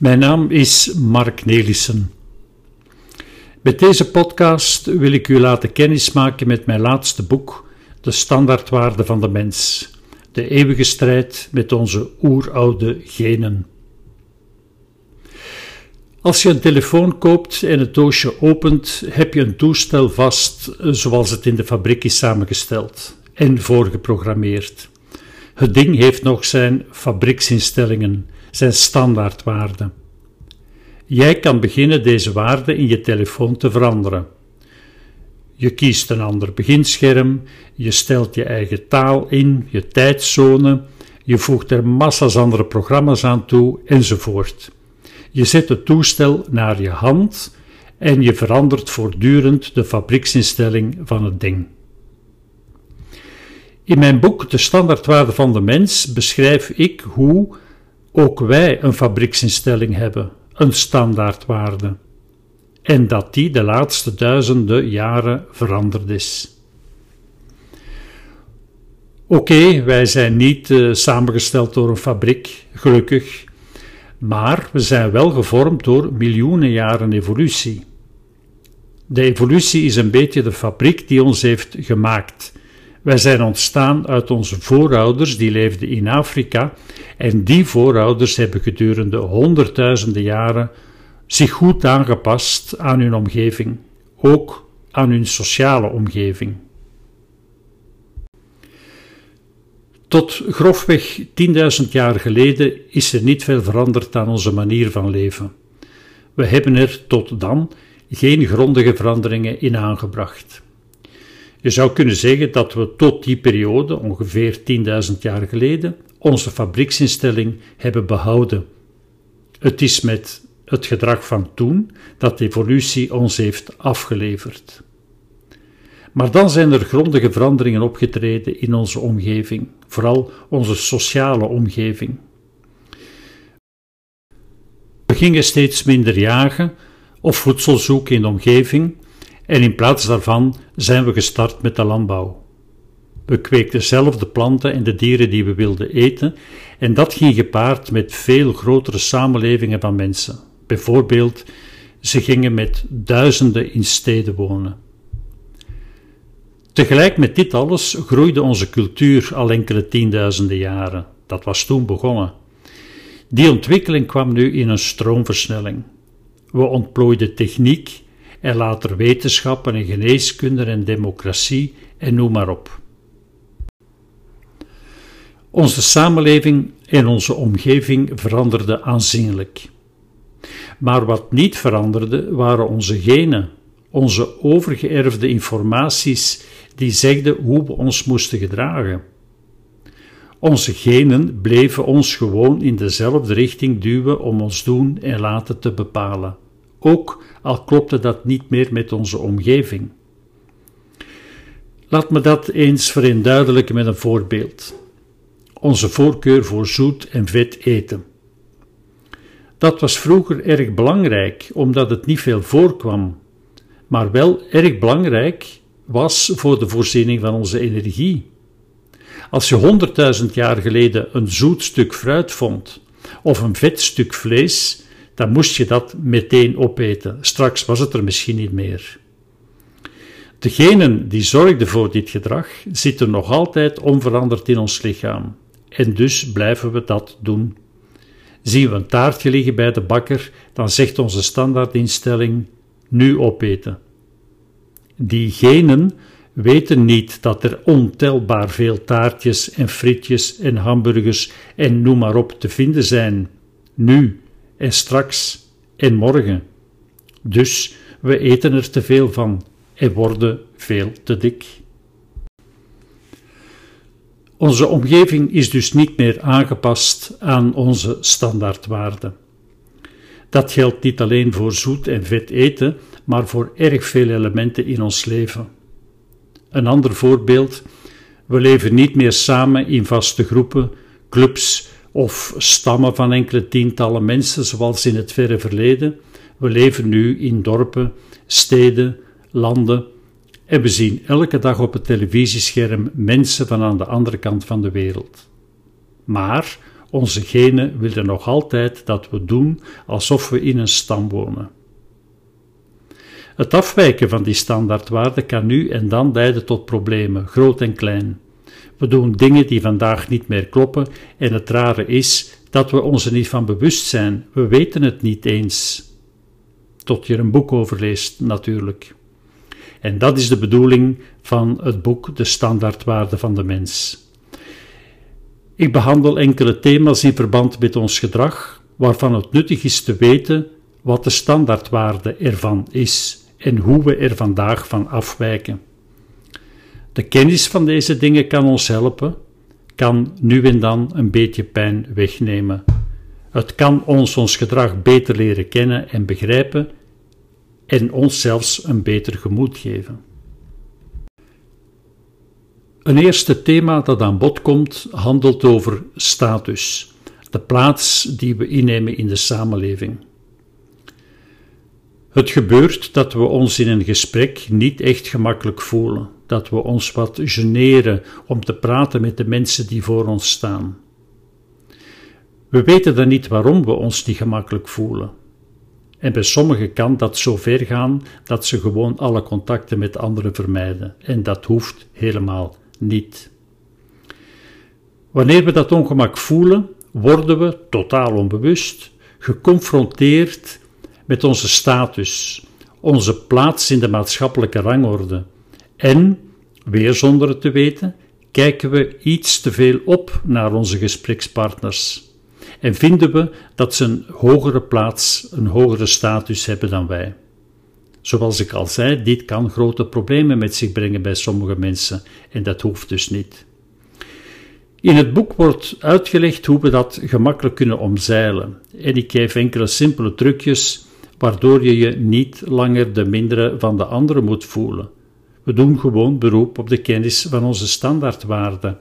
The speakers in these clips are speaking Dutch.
Mijn naam is Mark Nelissen. Met deze podcast wil ik u laten kennismaken met mijn laatste boek, De Standaardwaarde van de Mens, de eeuwige strijd met onze oeroude genen. Als je een telefoon koopt en het doosje opent, heb je een toestel vast zoals het in de fabriek is samengesteld en voorgeprogrammeerd. Het ding heeft nog zijn fabrieksinstellingen, zijn standaardwaarden. Jij kan beginnen deze waarden in je telefoon te veranderen. Je kiest een ander beginscherm, je stelt je eigen taal in, je tijdzone, je voegt er massa's andere programma's aan toe, enzovoort. Je zet het toestel naar je hand en je verandert voortdurend de fabrieksinstelling van het ding. In mijn boek De Standaardwaarde van de Mens beschrijf ik hoe ook wij een fabrieksinstelling hebben, een standaardwaarde, en dat die de laatste duizenden jaren veranderd is. Oké, wij zijn niet uh, samengesteld door een fabriek, gelukkig, maar we zijn wel gevormd door miljoenen jaren evolutie. De evolutie is een beetje de fabriek die ons heeft gemaakt wij zijn ontstaan uit onze voorouders die leefden in Afrika en die voorouders hebben gedurende honderdduizenden jaren zich goed aangepast aan hun omgeving, ook aan hun sociale omgeving. Tot grofweg 10.000 jaar geleden is er niet veel veranderd aan onze manier van leven. We hebben er tot dan geen grondige veranderingen in aangebracht. Je zou kunnen zeggen dat we tot die periode, ongeveer 10.000 jaar geleden, onze fabrieksinstelling hebben behouden. Het is met het gedrag van toen dat evolutie ons heeft afgeleverd. Maar dan zijn er grondige veranderingen opgetreden in onze omgeving, vooral onze sociale omgeving. We gingen steeds minder jagen of voedsel zoeken in de omgeving en in plaats daarvan zijn we gestart met de landbouw. We kweekten zelf de planten en de dieren die we wilden eten, en dat ging gepaard met veel grotere samenlevingen van mensen. Bijvoorbeeld, ze gingen met duizenden in steden wonen. Tegelijk met dit alles groeide onze cultuur al enkele tienduizenden jaren. Dat was toen begonnen. Die ontwikkeling kwam nu in een stroomversnelling. We ontplooiden techniek en later wetenschappen en geneeskunde en democratie en noem maar op. Onze samenleving en onze omgeving veranderden aanzienlijk. Maar wat niet veranderde waren onze genen, onze overgeërfde informaties die zegden hoe we ons moesten gedragen. Onze genen bleven ons gewoon in dezelfde richting duwen om ons doen en laten te bepalen ook al klopte dat niet meer met onze omgeving. Laat me dat eens vereenduidelijken met een voorbeeld. Onze voorkeur voor zoet en vet eten. Dat was vroeger erg belangrijk, omdat het niet veel voorkwam, maar wel erg belangrijk was voor de voorziening van onze energie. Als je honderdduizend jaar geleden een zoet stuk fruit vond, of een vet stuk vlees, dan moest je dat meteen opeten. Straks was het er misschien niet meer. Degenen die zorgden voor dit gedrag zitten nog altijd onveranderd in ons lichaam. En dus blijven we dat doen. Zien we een taartje liggen bij de bakker, dan zegt onze standaardinstelling: nu opeten. Die genen weten niet dat er ontelbaar veel taartjes en frietjes en hamburgers en noem maar op te vinden zijn. Nu, en straks en morgen. Dus we eten er te veel van en worden veel te dik. Onze omgeving is dus niet meer aangepast aan onze standaardwaarden. Dat geldt niet alleen voor zoet en vet eten, maar voor erg veel elementen in ons leven. Een ander voorbeeld: we leven niet meer samen in vaste groepen, clubs of stammen van enkele tientallen mensen, zoals in het verre verleden. We leven nu in dorpen, steden, landen en we zien elke dag op het televisiescherm mensen van aan de andere kant van de wereld. Maar Onze genen willen nog altijd dat we doen alsof we in een stam wonen. Het afwijken van die standaardwaarde kan nu en dan leiden tot problemen, groot en klein. We doen dingen die vandaag niet meer kloppen en het rare is dat we ons er niet van bewust zijn. We weten het niet eens. Tot je er een boek over leest, natuurlijk. En dat is de bedoeling van het boek De Standaardwaarde van de Mens. Ik behandel enkele thema's in verband met ons gedrag, waarvan het nuttig is te weten wat de standaardwaarde ervan is en hoe we er vandaag van afwijken. De kennis van deze dingen kan ons helpen, kan nu en dan een beetje pijn wegnemen. Het kan ons ons gedrag beter leren kennen en begrijpen en ons zelfs een beter gemoed geven. Een eerste thema dat aan bod komt handelt over status, de plaats die we innemen in de samenleving. Het gebeurt dat we ons in een gesprek niet echt gemakkelijk voelen, dat we ons wat generen om te praten met de mensen die voor ons staan. We weten dan niet waarom we ons niet gemakkelijk voelen. En bij sommigen kan dat zo ver gaan dat ze gewoon alle contacten met anderen vermijden. En dat hoeft helemaal niet. Wanneer we dat ongemak voelen, worden we, totaal onbewust, geconfronteerd met onze status, onze plaats in de maatschappelijke rangorde. En, weer zonder het te weten, kijken we iets te veel op naar onze gesprekspartners en vinden we dat ze een hogere plaats, een hogere status hebben dan wij. Zoals ik al zei, dit kan grote problemen met zich brengen bij sommige mensen en dat hoeft dus niet. In het boek wordt uitgelegd hoe we dat gemakkelijk kunnen omzeilen en ik geef enkele simpele trucjes waardoor je je niet langer de mindere van de andere moet voelen. We doen gewoon beroep op de kennis van onze standaardwaarden.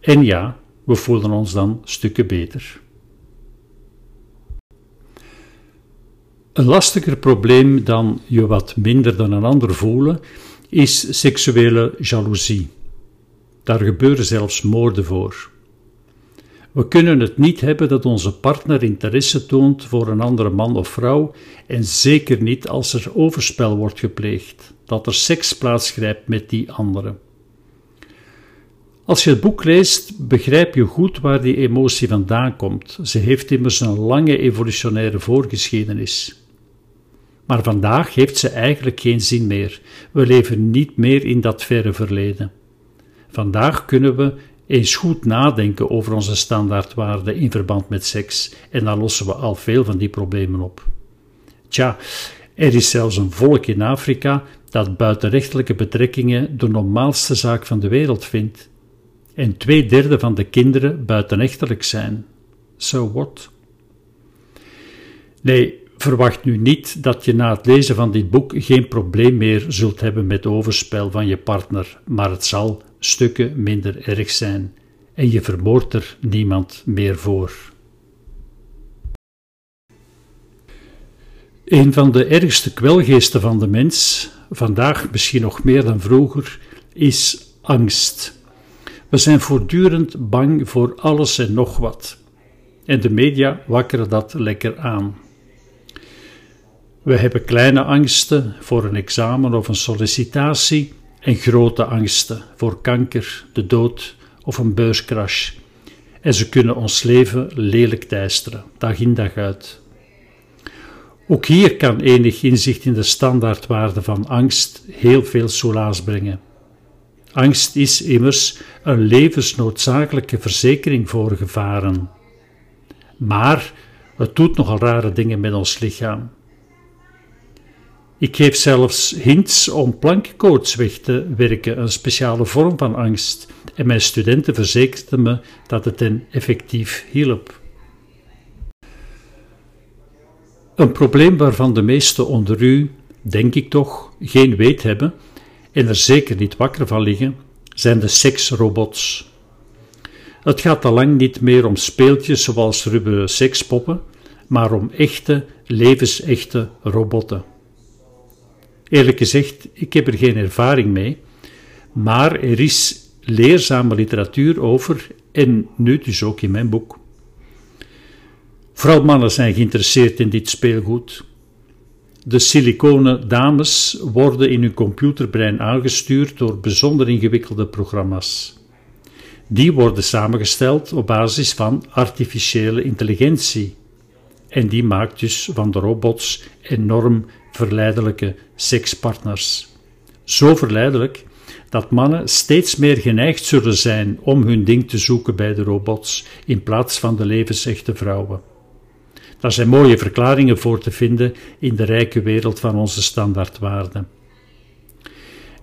En ja, we voelen ons dan stukken beter. Een lastiger probleem dan je wat minder dan een ander voelen is seksuele jaloezie. Daar gebeuren zelfs moorden voor. We kunnen het niet hebben dat onze partner interesse toont voor een andere man of vrouw en zeker niet als er overspel wordt gepleegd, dat er seks plaatsgrijpt met die andere. Als je het boek leest, begrijp je goed waar die emotie vandaan komt. Ze heeft immers een lange evolutionaire voorgeschiedenis. Maar vandaag heeft ze eigenlijk geen zin meer. We leven niet meer in dat verre verleden. Vandaag kunnen we eens goed nadenken over onze standaardwaarden in verband met seks en dan lossen we al veel van die problemen op. Tja, er is zelfs een volk in Afrika dat buitenrechtelijke betrekkingen de normaalste zaak van de wereld vindt. En twee derde van de kinderen buitenechtelijk zijn. So what? Nee, verwacht nu niet dat je na het lezen van dit boek geen probleem meer zult hebben met overspel van je partner, maar het zal stukken minder erg zijn en je vermoordt er niemand meer voor. Een van de ergste kwelgeesten van de mens, vandaag misschien nog meer dan vroeger, is angst. We zijn voortdurend bang voor alles en nog wat. En de media wakkeren dat lekker aan. We hebben kleine angsten voor een examen of een sollicitatie en grote angsten voor kanker, de dood of een beurscrash. En ze kunnen ons leven lelijk teisteren, dag in dag uit. Ook hier kan enig inzicht in de standaardwaarde van angst heel veel soelaas brengen. Angst is immers een levensnoodzakelijke verzekering voor gevaren. Maar het doet nogal rare dingen met ons lichaam. Ik geef zelfs hints om plankcoach weg te werken, een speciale vorm van angst, en mijn studenten verzekerden me dat het hen effectief hielp. Een probleem waarvan de meesten onder u, denk ik toch, geen weet hebben en er zeker niet wakker van liggen, zijn de seksrobots. Het gaat al lang niet meer om speeltjes zoals rubberen sekspoppen, maar om echte, levensechte robotten. Eerlijk gezegd, ik heb er geen ervaring mee, maar er is leerzame literatuur over en nu dus ook in mijn boek. Vooral mannen zijn geïnteresseerd in dit speelgoed. De siliconen dames worden in hun computerbrein aangestuurd door bijzonder ingewikkelde programma's. Die worden samengesteld op basis van artificiële intelligentie. En die maakt dus van de robots enorm verleidelijke sekspartners. Zo verleidelijk dat mannen steeds meer geneigd zullen zijn om hun ding te zoeken bij de robots in plaats van de levensechte vrouwen. Daar zijn mooie verklaringen voor te vinden in de rijke wereld van onze standaardwaarden.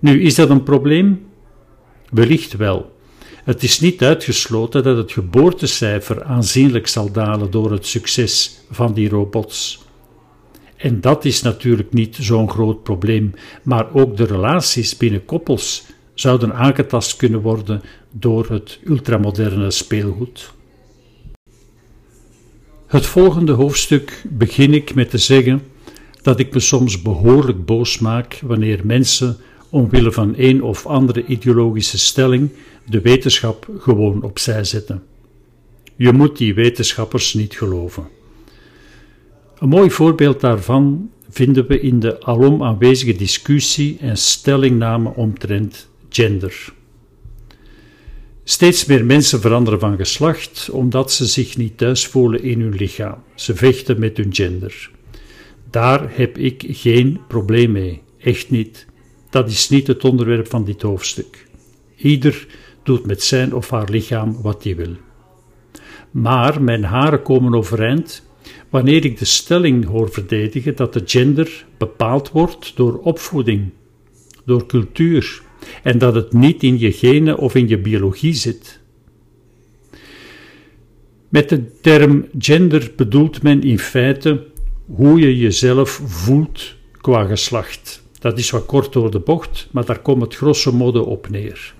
Nu, is dat een probleem? Wellicht wel. Het is niet uitgesloten dat het geboortecijfer aanzienlijk zal dalen door het succes van die robots. En dat is natuurlijk niet zo'n groot probleem, maar ook de relaties binnen koppels zouden aangetast kunnen worden door het ultramoderne speelgoed. Het volgende hoofdstuk begin ik met te zeggen dat ik me soms behoorlijk boos maak wanneer mensen omwille van een of andere ideologische stelling de wetenschap gewoon opzij zetten. Je moet die wetenschappers niet geloven. Een mooi voorbeeld daarvan vinden we in de alom aanwezige discussie en stellingname omtrent gender. Steeds meer mensen veranderen van geslacht omdat ze zich niet thuis voelen in hun lichaam. Ze vechten met hun gender. Daar heb ik geen probleem mee, echt niet. Dat is niet het onderwerp van dit hoofdstuk. Ieder doet met zijn of haar lichaam wat hij wil. Maar mijn haren komen overeind wanneer ik de stelling hoor verdedigen dat de gender bepaald wordt door opvoeding, door cultuur, en dat het niet in je genen of in je biologie zit. Met de term gender bedoelt men in feite hoe je jezelf voelt qua geslacht. Dat is wat kort door de bocht, maar daar komt het grosso modo op neer.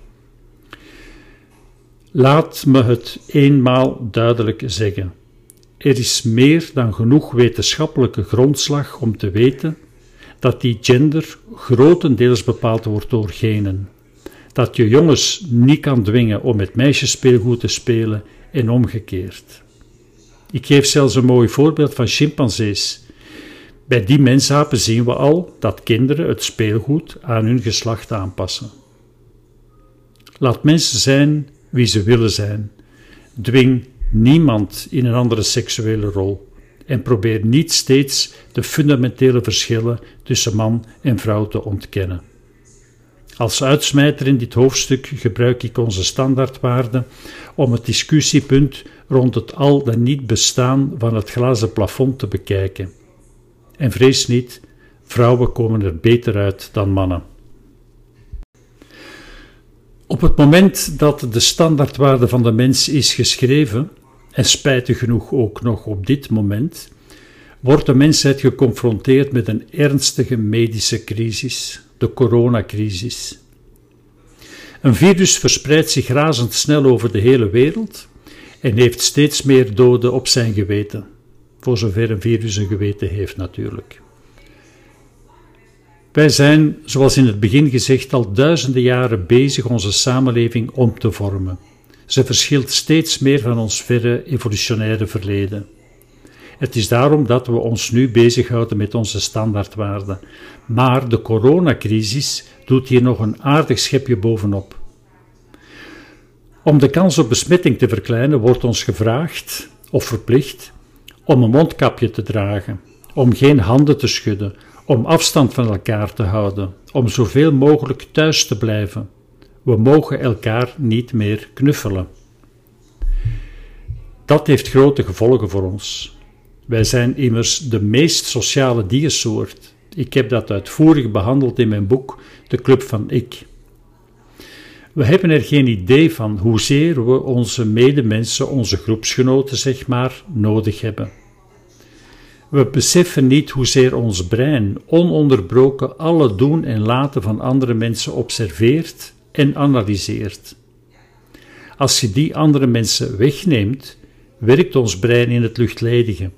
Laat me het eenmaal duidelijk zeggen. Er is meer dan genoeg wetenschappelijke grondslag om te weten dat die gender grotendeels bepaald wordt door genen. Dat je jongens niet kan dwingen om met meisjes speelgoed te spelen en omgekeerd. Ik geef zelfs een mooi voorbeeld van chimpansees. Bij die mensapen zien we al dat kinderen het speelgoed aan hun geslacht aanpassen. Laat mensen zijn wie ze willen zijn. Dwing niemand in een andere seksuele rol en probeer niet steeds de fundamentele verschillen tussen man en vrouw te ontkennen. Als uitsmijter in dit hoofdstuk gebruik ik onze standaardwaarden om het discussiepunt rond het al dan niet bestaan van het glazen plafond te bekijken. En vrees niet, vrouwen komen er beter uit dan mannen. Op het moment dat de standaardwaarde van de mens is geschreven, en spijtig genoeg ook nog op dit moment, wordt de mensheid geconfronteerd met een ernstige medische crisis, de coronacrisis. Een virus verspreidt zich razendsnel over de hele wereld en heeft steeds meer doden op zijn geweten, voor zover een virus een geweten heeft natuurlijk. Wij zijn, zoals in het begin gezegd, al duizenden jaren bezig onze samenleving om te vormen. Ze verschilt steeds meer van ons verre evolutionaire verleden. Het is daarom dat we ons nu bezighouden met onze standaardwaarden. Maar de coronacrisis doet hier nog een aardig schepje bovenop. Om de kans op besmetting te verkleinen wordt ons gevraagd, of verplicht, om een mondkapje te dragen, om geen handen te schudden, om afstand van elkaar te houden, om zoveel mogelijk thuis te blijven. We mogen elkaar niet meer knuffelen. Dat heeft grote gevolgen voor ons. Wij zijn immers de meest sociale diersoort. Ik heb dat uitvoerig behandeld in mijn boek De Club van Ik. We hebben er geen idee van hoezeer we onze medemensen, onze groepsgenoten zeg maar, nodig hebben. We beseffen niet hoezeer ons brein ononderbroken alle doen en laten van andere mensen observeert en analyseert. Als je die andere mensen wegneemt, werkt ons brein in het luchtledige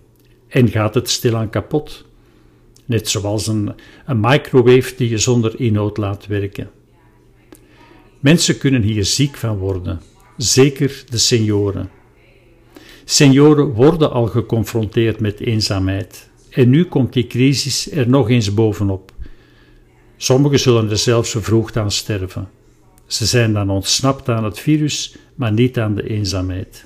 en gaat het stilaan kapot. Net zoals een, een microwave die je zonder inhoud laat werken. Mensen kunnen hier ziek van worden, zeker de senioren. Senioren worden al geconfronteerd met eenzaamheid. En nu komt die crisis er nog eens bovenop. Sommigen zullen er zelfs vervroegd aan sterven. Ze zijn dan ontsnapt aan het virus, maar niet aan de eenzaamheid.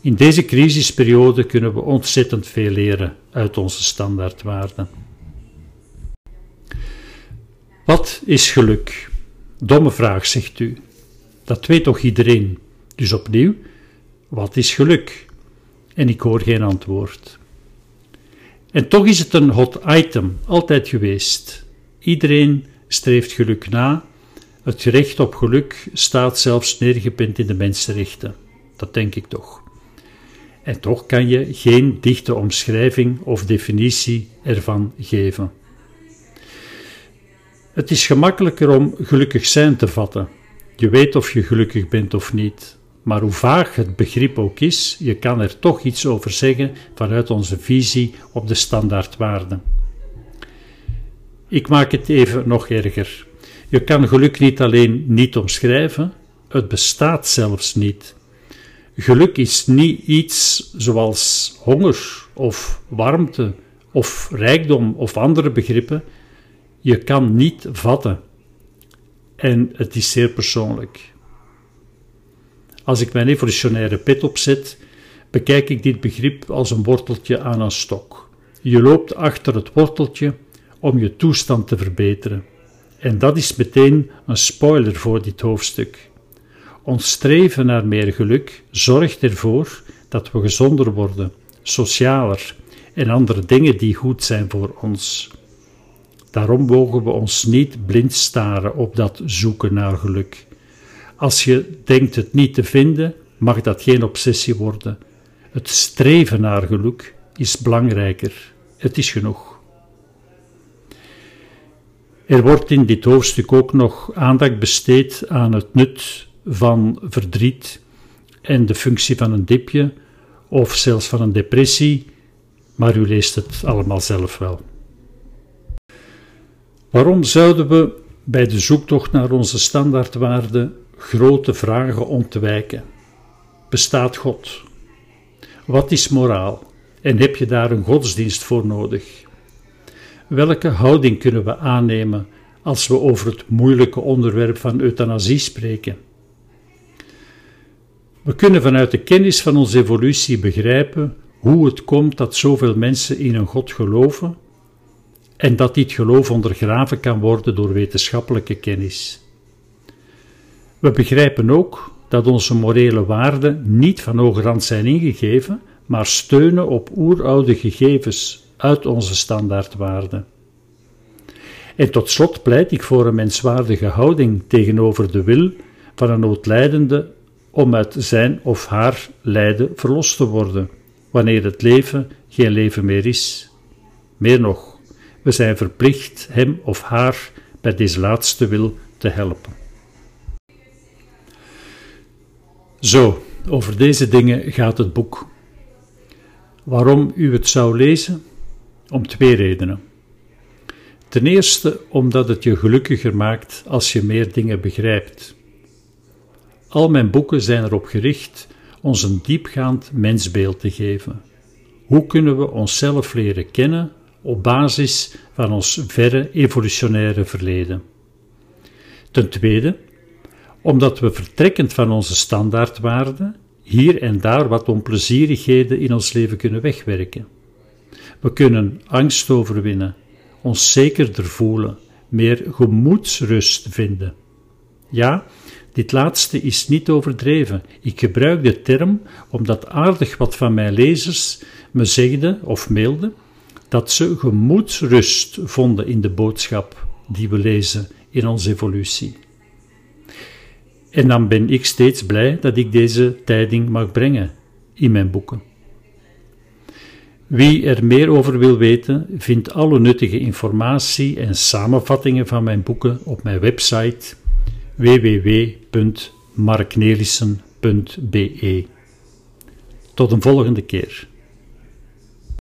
In deze crisisperiode kunnen we ontzettend veel leren uit onze standaardwaarden. Wat is geluk? Domme vraag, zegt u. Dat weet toch iedereen? Dus opnieuw, wat is geluk? En ik hoor geen antwoord. En toch is het een hot item, altijd geweest. Iedereen streeft geluk na. Het recht op geluk staat zelfs neergepend in de mensenrechten. Dat denk ik toch. En toch kan je geen dichte omschrijving of definitie ervan geven. Het is gemakkelijker om gelukkig zijn te vatten. Je weet of je gelukkig bent of niet. Maar hoe vaag het begrip ook is, je kan er toch iets over zeggen vanuit onze visie op de standaardwaarden. Ik maak het even nog erger. Je kan geluk niet alleen niet omschrijven, het bestaat zelfs niet. Geluk is niet iets zoals honger of warmte of rijkdom of andere begrippen. Je kan niet vatten. En het is zeer persoonlijk. Als ik mijn evolutionaire pet opzet, bekijk ik dit begrip als een worteltje aan een stok. Je loopt achter het worteltje om je toestand te verbeteren. En dat is meteen een spoiler voor dit hoofdstuk. Ons streven naar meer geluk zorgt ervoor dat we gezonder worden, socialer en andere dingen die goed zijn voor ons. Daarom mogen we ons niet blind staren op dat zoeken naar geluk. Als je denkt het niet te vinden, mag dat geen obsessie worden. Het streven naar geluk is belangrijker. Het is genoeg. Er wordt in dit hoofdstuk ook nog aandacht besteed aan het nut van verdriet en de functie van een dipje of zelfs van een depressie, maar u leest het allemaal zelf wel. Waarom zouden we bij de zoektocht naar onze standaardwaarden grote vragen ontwijken? Bestaat God? Wat is moraal? En heb je daar een godsdienst voor nodig? Welke houding kunnen we aannemen als we over het moeilijke onderwerp van euthanasie spreken? We kunnen vanuit de kennis van onze evolutie begrijpen hoe het komt dat zoveel mensen in een God geloven en dat dit geloof ondergraven kan worden door wetenschappelijke kennis. We begrijpen ook dat onze morele waarden niet van hogerhand zijn ingegeven, maar steunen op oeroude gegevens uit onze standaardwaarden. En tot slot pleit ik voor een menswaardige houding tegenover de wil van een noodlijdende om uit zijn of haar lijden verlost te worden, wanneer het leven geen leven meer is. Meer nog, we zijn verplicht hem of haar bij deze laatste wil te helpen. Zo, over deze dingen gaat het boek. Waarom u het zou lezen? Om twee redenen. Ten eerste omdat het je gelukkiger maakt als je meer dingen begrijpt. Al mijn boeken zijn erop gericht ons een diepgaand mensbeeld te geven. Hoe kunnen we onszelf leren kennen op basis van ons verre evolutionaire verleden? Ten tweede, omdat we vertrekkend van onze standaardwaarden hier en daar wat onplezierigheden in ons leven kunnen wegwerken. We kunnen angst overwinnen, ons zekerder voelen, meer gemoedsrust vinden. Ja, dit laatste is niet overdreven. Ik gebruik de term omdat aardig wat van mijn lezers me zegden of mailden dat ze gemoedsrust vonden in de boodschap die we lezen in onze evolutie. En dan ben ik steeds blij dat ik deze tijding mag brengen in mijn boeken. Wie er meer over wil weten, vindt alle nuttige informatie en samenvattingen van mijn boeken op mijn website www.marknelissen.be. Tot een volgende keer.